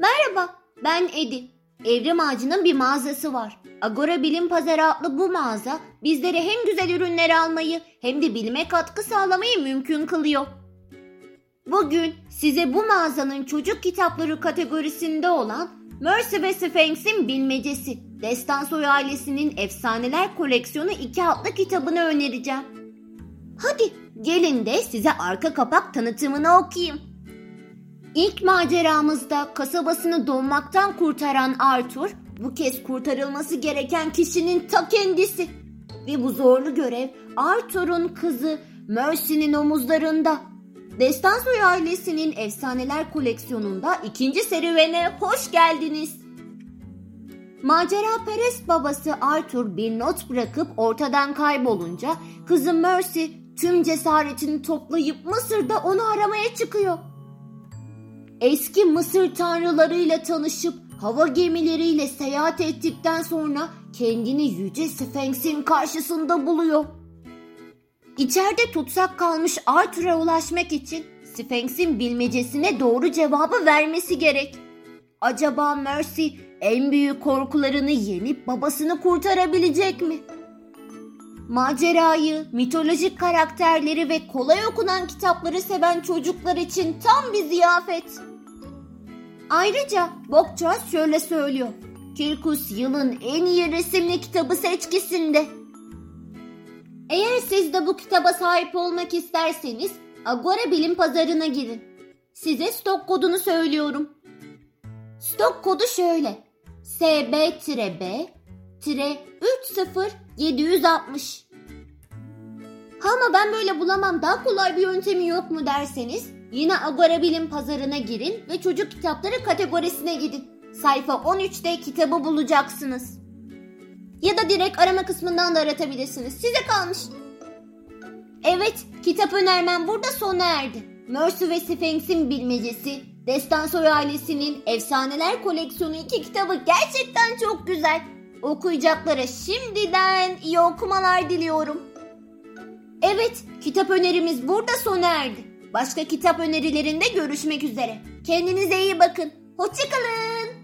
Merhaba, ben Edi. Evrim Ağacı'nın bir mağazası var. Agora Bilim Pazarı adlı bu mağaza bizlere hem güzel ürünler almayı hem de bilime katkı sağlamayı mümkün kılıyor. Bugün size bu mağazanın çocuk kitapları kategorisinde olan Mercy ve Sphinx'in Bilmecesi, Destansoy ailesinin Efsaneler Koleksiyonu 2 adlı kitabını önereceğim. Hadi gelin de size arka kapak tanıtımını okuyayım. İlk maceramızda kasabasını donmaktan kurtaran Arthur, bu kez kurtarılması gereken kişinin ta kendisi. Ve bu zorlu görev Arthur'un kızı Mercy'nin omuzlarında. Destansoy ailesinin efsaneler koleksiyonunda ikinci serüvene hoş geldiniz. Macera perest babası Arthur bir not bırakıp ortadan kaybolunca kızı Mercy tüm cesaretini toplayıp Mısır'da onu aramaya çıkıyor. Eski Mısır tanrılarıyla tanışıp hava gemileriyle seyahat ettikten sonra kendini Yüce Sphinx'in karşısında buluyor. İçeride tutsak kalmış Arthur'a ulaşmak için Sphinx'in bilmecesine doğru cevabı vermesi gerek. Acaba Mercy en büyük korkularını yenip babasını kurtarabilecek mi? Macerayı, mitolojik karakterleri ve kolay okunan kitapları seven çocuklar için tam bir ziyafet. Ayrıca Bokçaz şöyle söylüyor. Kirkus yılın en iyi resimli kitabı seçkisinde. Eğer siz de bu kitaba sahip olmak isterseniz Agora Bilim Pazarı'na girin. Size stok kodunu söylüyorum. Stok kodu şöyle. SB-B-30760 Ama ben böyle bulamam daha kolay bir yöntemi yok mu derseniz yine Agora Bilim Pazarı'na girin ve çocuk kitapları kategorisine gidin. Sayfa 13'te kitabı bulacaksınız. Ya da direkt arama kısmından da aratabilirsiniz. Size kalmış. Evet, kitap önermem burada sona erdi. Mercy ve Sphinx'in bilmecesi, Destansoy ailesinin Efsaneler Koleksiyonu iki kitabı gerçekten çok güzel. Okuyacaklara şimdiden iyi okumalar diliyorum. Evet, kitap önerimiz burada sona erdi. Başka kitap önerilerinde görüşmek üzere. Kendinize iyi bakın. Hoşçakalın.